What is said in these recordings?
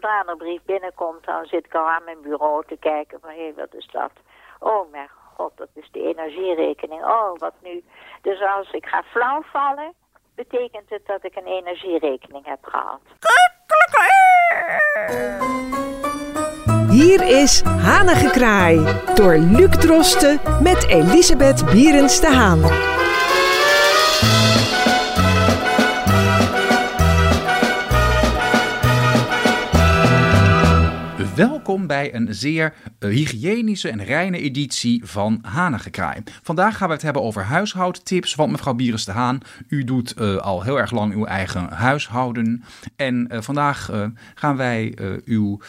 zodra een brief binnenkomt, dan zit ik al aan mijn bureau te kijken van, hé, wat is dat? Oh mijn god, dat is de energierekening. Oh, wat nu? Dus als ik ga flauw vallen, betekent het dat ik een energierekening heb gehad. Hier is Hanengekraai door Luc Drosten met Elisabeth Bierens de Haan. Welkom bij een zeer uh, hygiënische en reine editie van Hanengekraai. Vandaag gaan we het hebben over huishoudtips, want mevrouw Bieres de Haan, u doet uh, al heel erg lang uw eigen huishouden. En uh, vandaag gaan wij uw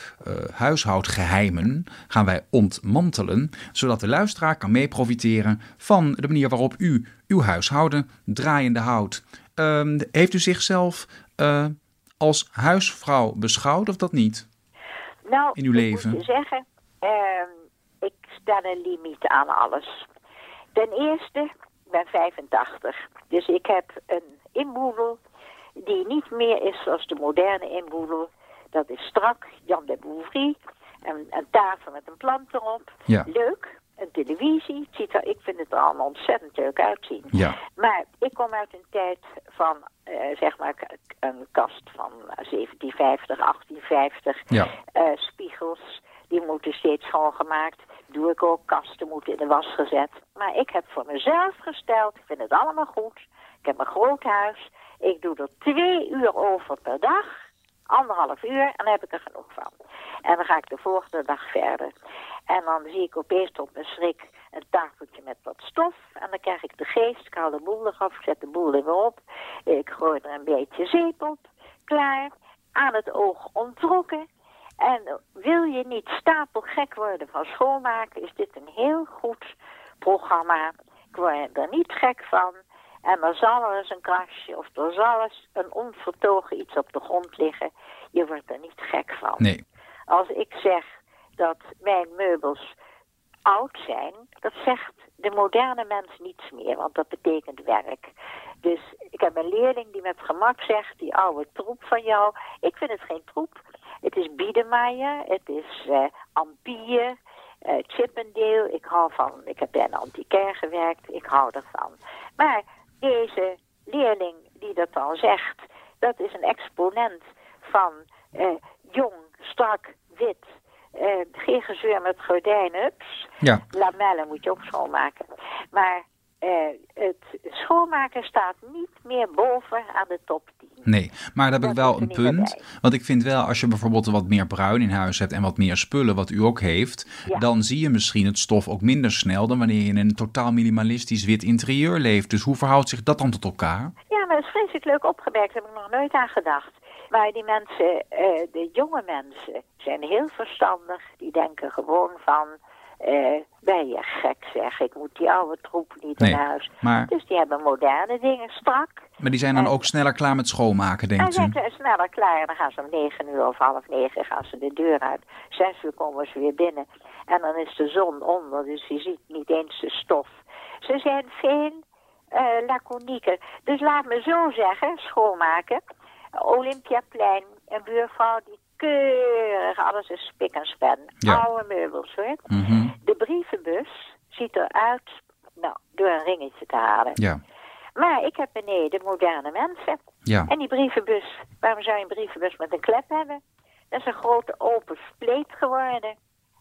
huishoudgeheimen gaan wij ontmantelen, zodat de luisteraar kan mee profiteren van de manier waarop u uw huishouden draaiende houdt. Ehm, heeft u zichzelf als huisvrouw beschouwd of dat niet? Nou, in uw leven? Ik moet je zeggen, uh, ik stel een limiet aan alles. Ten eerste, ik ben 85. Dus ik heb een inboedel die niet meer is zoals de moderne inboedel. Dat is strak, Jan de Bouvry. Een, een tafel met een plant erop. Ja. Leuk. Een televisie. Het ziet er, ik vind het er allemaal ontzettend leuk uitzien. Ja. Maar ik kom uit een tijd van, uh, zeg maar, een kast van 1750, 1850. Ja. Uh, spiegels, die moeten steeds schoongemaakt. Doe ik ook. Kasten moeten in de was gezet. Maar ik heb voor mezelf gesteld, ik vind het allemaal goed. Ik heb een groot huis. Ik doe er twee uur over per dag. Anderhalf uur en dan heb ik er genoeg van. En dan ga ik de volgende dag verder. En dan zie ik opeens op mijn schrik een tafeltje met wat stof. En dan krijg ik de geest, ik haal de boel eraf, zet de boel er weer op. Ik gooi er een beetje zeep op. Klaar. Aan het oog ontrokken. En wil je niet stapelgek worden van schoonmaken, is dit een heel goed programma. Ik word er niet gek van. En er zal eens een krasje of er zal eens een onvertogen iets op de grond liggen. Je wordt er niet gek van. Nee. Als ik zeg dat mijn meubels oud zijn, dat zegt de moderne mens niets meer, want dat betekent werk. Dus ik heb een leerling die met gemak zegt, die oude troep van jou, ik vind het geen troep. Het is Biedermeier, het is uh, Ampère, uh, Chippendale. Ik hou van, ik heb bij een antiquair gewerkt, ik hou ervan. Maar deze leerling die dat dan zegt, dat is een exponent van uh, jong, strak, wit, uh, geen gezeur met gordijnen. Ja. Lamellen moet je ook schoonmaken. Maar het schoonmaken staat niet meer boven aan de top 10. Nee, maar daar heb ik wel een punt. Want ik vind wel, als je bijvoorbeeld wat meer bruin in huis hebt en wat meer spullen, wat u ook heeft, Ja. dan zie je misschien het stof ook minder snel dan wanneer je in een totaal minimalistisch wit interieur leeft. Dus hoe verhoudt zich dat dan tot elkaar? Ja, maar dat is vreselijk leuk opgemerkt. Daar heb ik nog nooit aan gedacht. Maar die mensen, uh, de jonge mensen, zijn heel verstandig. Die denken gewoon van, uh, ben je gek zeg, ik moet die oude troep niet Nee, in huis. maar- Dus die hebben moderne dingen strak. Maar die zijn dan En- ook sneller klaar met schoonmaken, En denkt u? zijn ze sneller klaar. En dan gaan ze om negen uur of half negen gaan ze de deur uit. Zes uur komen ze weer binnen. En dan is de zon onder, dus je ziet niet eens de stof. Ze zijn veel uh, laconieker. Dus laat me zo zeggen, schoonmaken. Olympiaplein, een buurvrouw die keurig, alles is spik en span. Ja. Oude meubels hoor. Mhm. De brievenbus ziet eruit, nou, door een ringetje te halen. Ja, Maar ik heb beneden moderne mensen. ja. En die brievenbus, waarom zou je een brievenbus met een klep hebben? Dat is een grote open spleet geworden.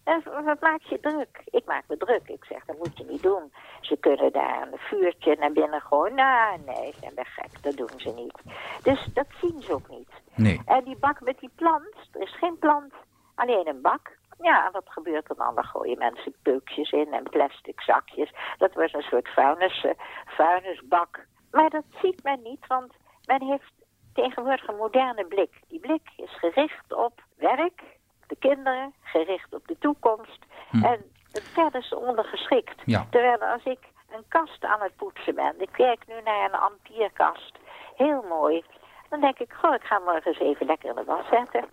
En wat maak je druk? Ik maak me druk. Ik zeg, dat moet je niet doen. Ze kunnen daar een vuurtje naar binnen gooien. Nou, nee, ze zijn gek. Dat doen ze niet. Dus dat zien ze ook niet. Nee. En die bak met die plant, er is geen plant, alleen een bak. Ja, wat gebeurt er dan? Dan gooien mensen peukjes in en plastic zakjes. Dat was een soort vuilnis, eh, vuilnisbak. Maar dat ziet men niet, want men heeft tegenwoordig een moderne blik. Die blik is gericht op werk, de kinderen, gericht op de toekomst. Hm. En verder is ondergeschikt. Ja. Terwijl als ik een kast aan het poetsen ben, ik kijk nu naar een ampierkast, heel mooi. Dan denk ik, goh, ik ga morgen eens even lekker in de was zetten.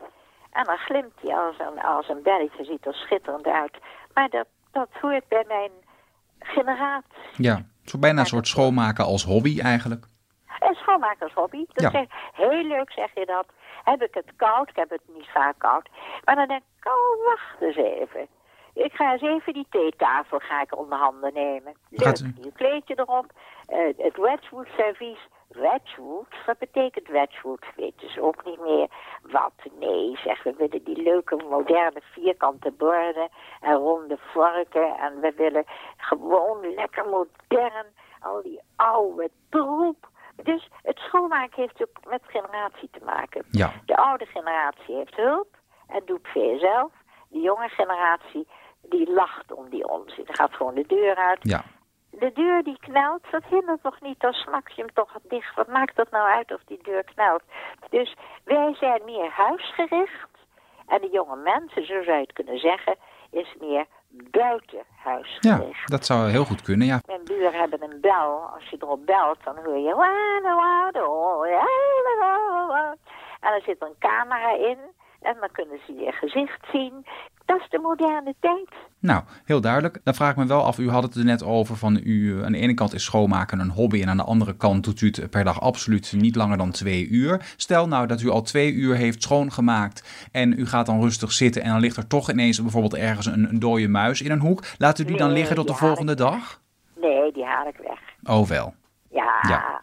En dan glimt hij als een, als een belletje, ziet er schitterend uit. Maar dat, dat hoort bij mijn generatie. Ja, zo bijna een soort schoonmaken als hobby eigenlijk. En schoonmakershobby. Dat Ja. zeg, heel leuk zeg je dat. Heb ik het koud. Ik heb het niet vaak koud. Maar dan denk ik, oh, wacht eens even. Ik ga eens even die theetafel ga ik onder handen nemen. Gaat u- nieuw kleedje erop. Eh, het Wedgwood servies. Wedgwood? Wat betekent Wedgwood? Weten ze ook niet meer. Wat? Nee, zeg, we willen die leuke moderne vierkante borden en ronde vorken. En we willen gewoon lekker modern, al die oude troep. Dus het schoonmaken heeft ook met generatie te maken. Ja. De oude generatie heeft hulp en doet veel zelf. De jonge generatie, die lacht om die onzin. Die gaat gewoon de deur uit. Ja. De deur die knelt, dat hindert toch niet, dan smak je hem toch dicht. Wat maakt dat nou uit of die deur knelt? Dus wij zijn meer huisgericht. En de jonge mensen, zo zou je het kunnen zeggen, is meer buiten ja, huisgericht. dat zou heel goed kunnen, ja. Mijn buren hebben een bel. Als je erop belt, dan hoor je... En er zit een camera in. En dan kunnen ze je gezicht zien. Dat is de moderne tijd. Nou, heel duidelijk. Dan vraag ik me wel af, u had het er net over van u, eh, aan de ene kant is schoonmaken een hobby en aan de andere kant doet u het per dag absoluut niet langer dan twee uur. Stel nou dat u al twee uur heeft schoongemaakt en u gaat dan rustig zitten en dan ligt er toch ineens bijvoorbeeld ergens een, een dode muis in een hoek. Laat u die dan liggen tot de volgende dag? Nee, die haal ik weg. Oh wel. Ja. Ja.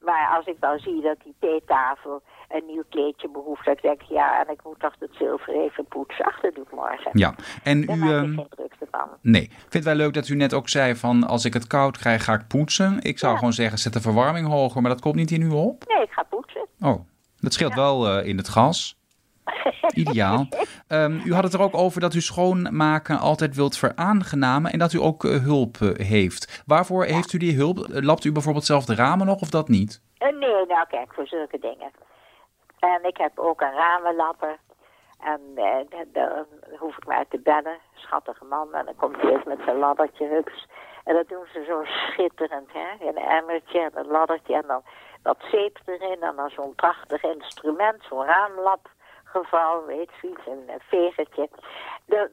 Maar als ik dan zie dat die theetafel een nieuw kleedje behoeft, dan denk ik, ja, en ik moet toch het zilver even poetsen. Ach, dat doe ik morgen. Ja. En Daar u, maak ik ehm, geen drukte van. nee, ik vind het wel leuk dat u net ook zei van als ik het koud krijg ga ik poetsen. Ik zou Ja. gewoon zeggen zet de verwarming hoger, maar dat komt niet in u op. Nee, ik ga poetsen. Oh, dat scheelt wel eh, in het gas. Ideaal. Ehm, u had het er ook over dat u schoonmaken altijd wilt veraangenamen en dat u ook eh, hulp eh, heeft. Waarvoor heeft u die hulp? Lapt u bijvoorbeeld zelf de ramen nog of dat niet? Nee, nou kijk, voor zulke dingen. En ik heb ook een ramenlapper. En eh, hoef ik maar te bellen. Schattige man. En dan komt hij eens met zijn laddertje, hups. En dat doen ze zo schitterend, hè. Een emmertje en een laddertje. En dan dat zeep erin. En dan zo'n prachtig instrument. Zo'n raamlapgeval, weet je iets. Een, vegertje. Dat,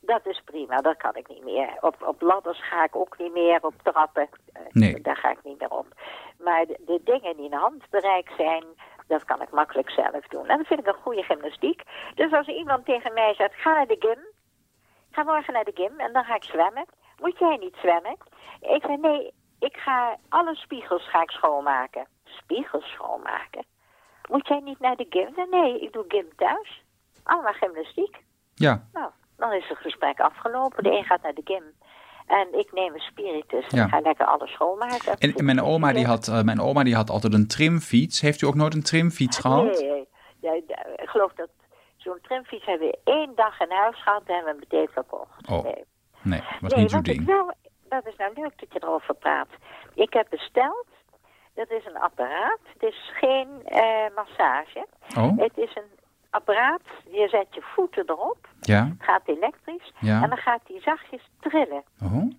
dat is prima, dat kan ik niet meer. Op, op ladders ga ik ook niet meer, op trappen. eh, Nee. Daar ga ik niet meer op. Maar de, de dingen die in handbereik zijn, dat kan ik makkelijk zelf doen. En dat vind ik een goede gymnastiek. Dus als iemand tegen mij zegt, ga naar de gym. Ga morgen naar de gym en dan ga ik zwemmen. Moet jij niet zwemmen? Ik zeg, nee, ik ga alle spiegels ga ik schoonmaken. Spiegels schoonmaken? Moet jij niet naar de gym? Nee, Nee, ik doe gym thuis. Allemaal gymnastiek. Ja, Nou, dan is het gesprek afgelopen. De een gaat naar de gym. En ik neem een spiritus en Ja. ga lekker alles schoonmaken. en, en mijn, oma die had, eh, mijn oma die had altijd een trimfiets. Heeft u ook nooit een trimfiets gehad? Nee, ja, ja, ik geloof dat zo'n trimfiets hebben we één dag in huis gehad en hebben we meteen verkocht. Oh, nee, Nee, was nee niet ik ding. wel, dat is nou leuk dat je erover praat. Ik heb besteld, dat is een apparaat, het is geen eh, massage. Oh, Het is een apparaat, je zet je voeten erop, ja, het gaat elektrisch Ja. en dan gaat die zachtjes trillen. oh,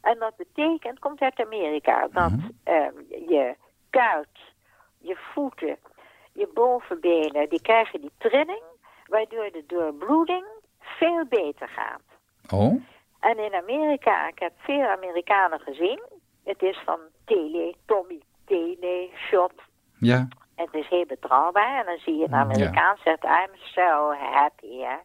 En dat betekent, komt uit Amerika, dat Mhm. ehm, je kuit, je voeten, je bovenbenen, die krijgen die trilling, waardoor de doorbloeding veel beter gaat. oh, En in Amerika, ik heb veel Amerikanen gezien, het is van Tele, Tommy, Tele, Shop. ja, En dan zie je een Mm, ja. Amerikaan zegt, I'm so happy, hè.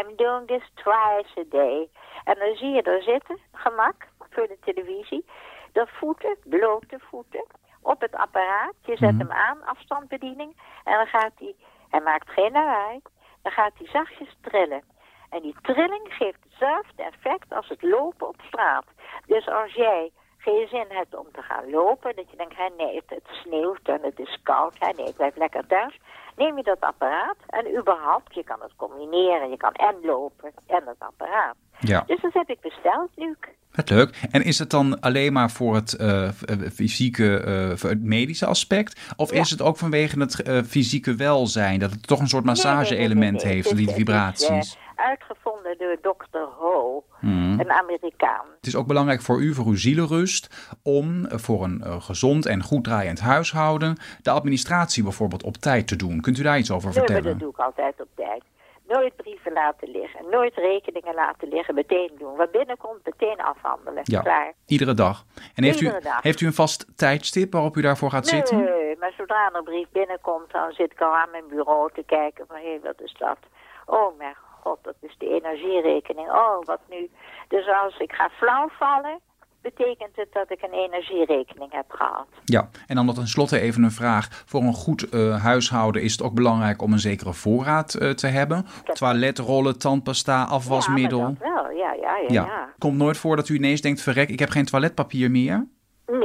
I'm doing this twice a day. En dan zie je er zitten, gemak, voor de televisie, de voeten, blote voeten, op het apparaat. Je zet Mhm. hem aan, afstandsbediening, en dan gaat hij, hij maakt geen lawaai, dan gaat hij zachtjes trillen. En die trilling geeft hetzelfde effect als het lopen op straat. Dus als jij geen zin hebt om te gaan lopen, dat je denkt, hè, nee, het, het sneeuwt en het is koud, hè, nee, ik blijf lekker thuis. Neem je dat apparaat en überhaupt, je kan het combineren, je kan en lopen en het apparaat. ja. Dus dat heb ik besteld, Luc. Vet leuk. En is het dan alleen maar voor het eh, fysieke, eh, voor het medische aspect? Of Ja. is het ook vanwege het fysieke welzijn? Dat het toch een soort Nee, nee, nee, massage-element nee, heeft, die vibraties? Uitgevonden door Dr. Ho, Hmm. een Amerikaan. Het is ook belangrijk voor u, voor uw zielenrust, om eh, voor een eh, gezond en goed draaiend huishouden de administratie bijvoorbeeld op tijd te doen. Kunt u daar iets over Nee, vertellen? dat doe ik altijd op tijd. Nooit brieven laten liggen, nooit rekeningen laten liggen, meteen doen. Wat binnenkomt, meteen afhandelen. Ja. Klaar. Iedere dag. En heeft u, Iedere dag. heeft u een vast tijdstip waarop u daarvoor gaat zitten? Nee, maar zodra een brief binnenkomt, dan zit ik al aan mijn bureau te kijken van, hé, hey, wat is dat? Oh mijn god, dat is de energierekening. Oh, wat nu? Dus als ik ga flauw vallen, betekent het dat ik een energierekening heb gehad. Ja, en dan nog tenslotte even een vraag. Voor een goed uh, huishouden is het ook belangrijk om een zekere voorraad uh, te hebben. Toiletrollen, tandpasta, afwasmiddel. Ja, dat wel. Ja, ja, ja, ja, ja. Komt nooit voor dat u ineens denkt, verrek, ik heb geen toiletpapier meer? Nee,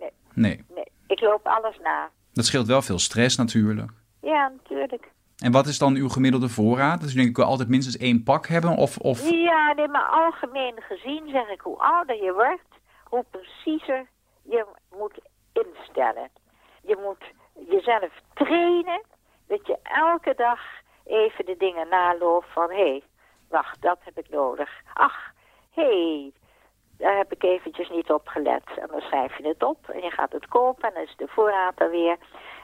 nee. Nee. nee. Ik loop alles na. Dat scheelt wel veel stress natuurlijk. Ja, natuurlijk. En wat is dan uw gemiddelde voorraad? Dus u denkt, ik wil altijd minstens één pak hebben? Of, of... Ja, nee, maar algemeen gezien zeg ik, hoe ouder je wordt, hoe preciezer je moet instellen. Je moet jezelf trainen, dat je elke dag even de dingen naloopt van, hé, hey, wacht, dat heb ik nodig. Ach, hé, hey, daar heb ik eventjes niet op gelet. En dan schrijf je het op en je gaat het kopen en dan is de voorraad er weer.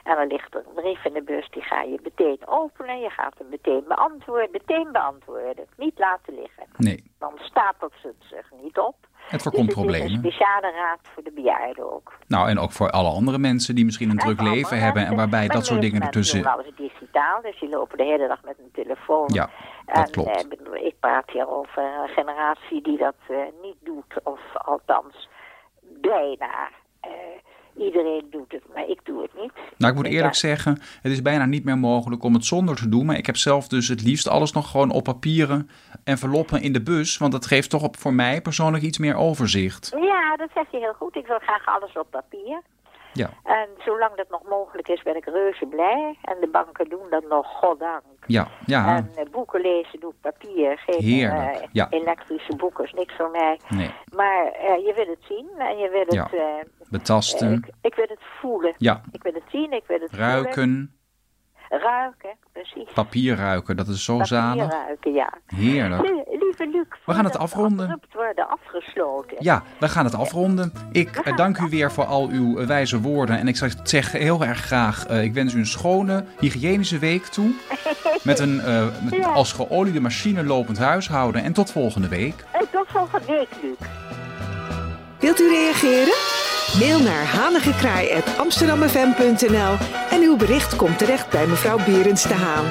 En dan ligt er een brief in de bus, die ga je meteen openen. Je gaat hem meteen beantwoorden. Meteen beantwoorden. Niet laten liggen. Nee. Dan stapelt ze het zich niet op. Het voorkomt dus het problemen. is een speciale raad voor de bejaarden ook. Nou, en ook voor alle andere mensen die misschien een druk leven hebben... en waarbij dat soort dingen ertussen... Alles digitaal, dus die lopen de hele dag met een telefoon. Ja, dat en, klopt. Eh, ik praat hier over een generatie die dat uh, niet doet. Of althans, bijna... Uh, Iedereen doet het, maar ik doe het niet. Nou, ik moet eerlijk zeggen, het is bijna niet meer mogelijk om het zonder te doen. Maar ik heb zelf dus het liefst alles nog gewoon op papieren enveloppen in de bus. Want dat geeft toch op, voor mij persoonlijk iets meer overzicht. Ja, dat zeg je heel goed. Ik wil graag alles op papier. Ja. En zolang dat nog mogelijk is, ben ik reuze blij. En de banken doen dat nog, goddank. Ja, ja. En boeken lezen doe ik papier. Geen uh, ja. elektrische boeken is niks voor mij. Nee. Maar uh, je wil het zien en je wil het... Ja. Betasten. Ik, ik, wil het voelen. Ja. Ik wil het zien, ik wil het Ruiken. voelen. Ruiken, precies. Papier ruiken, dat is zo Papier zalig. ruiken, ja. Heerlijk. Lieve Luc, We gaan het afronden. Het worden afgesloten. Ja, we gaan het afronden. Ik dank u weer voor al uw wijze woorden. En ik zeg heel erg graag, ik wens u een schone, hygiënische week toe. Met een met Ja. als geoliede machine lopend huishouden. En tot volgende week. En tot volgende week, Luc. Wilt u reageren? Mail naar hanigekraai.amsterdammefm.nl en uw bericht komt terecht bij mevrouw Berends de Haan.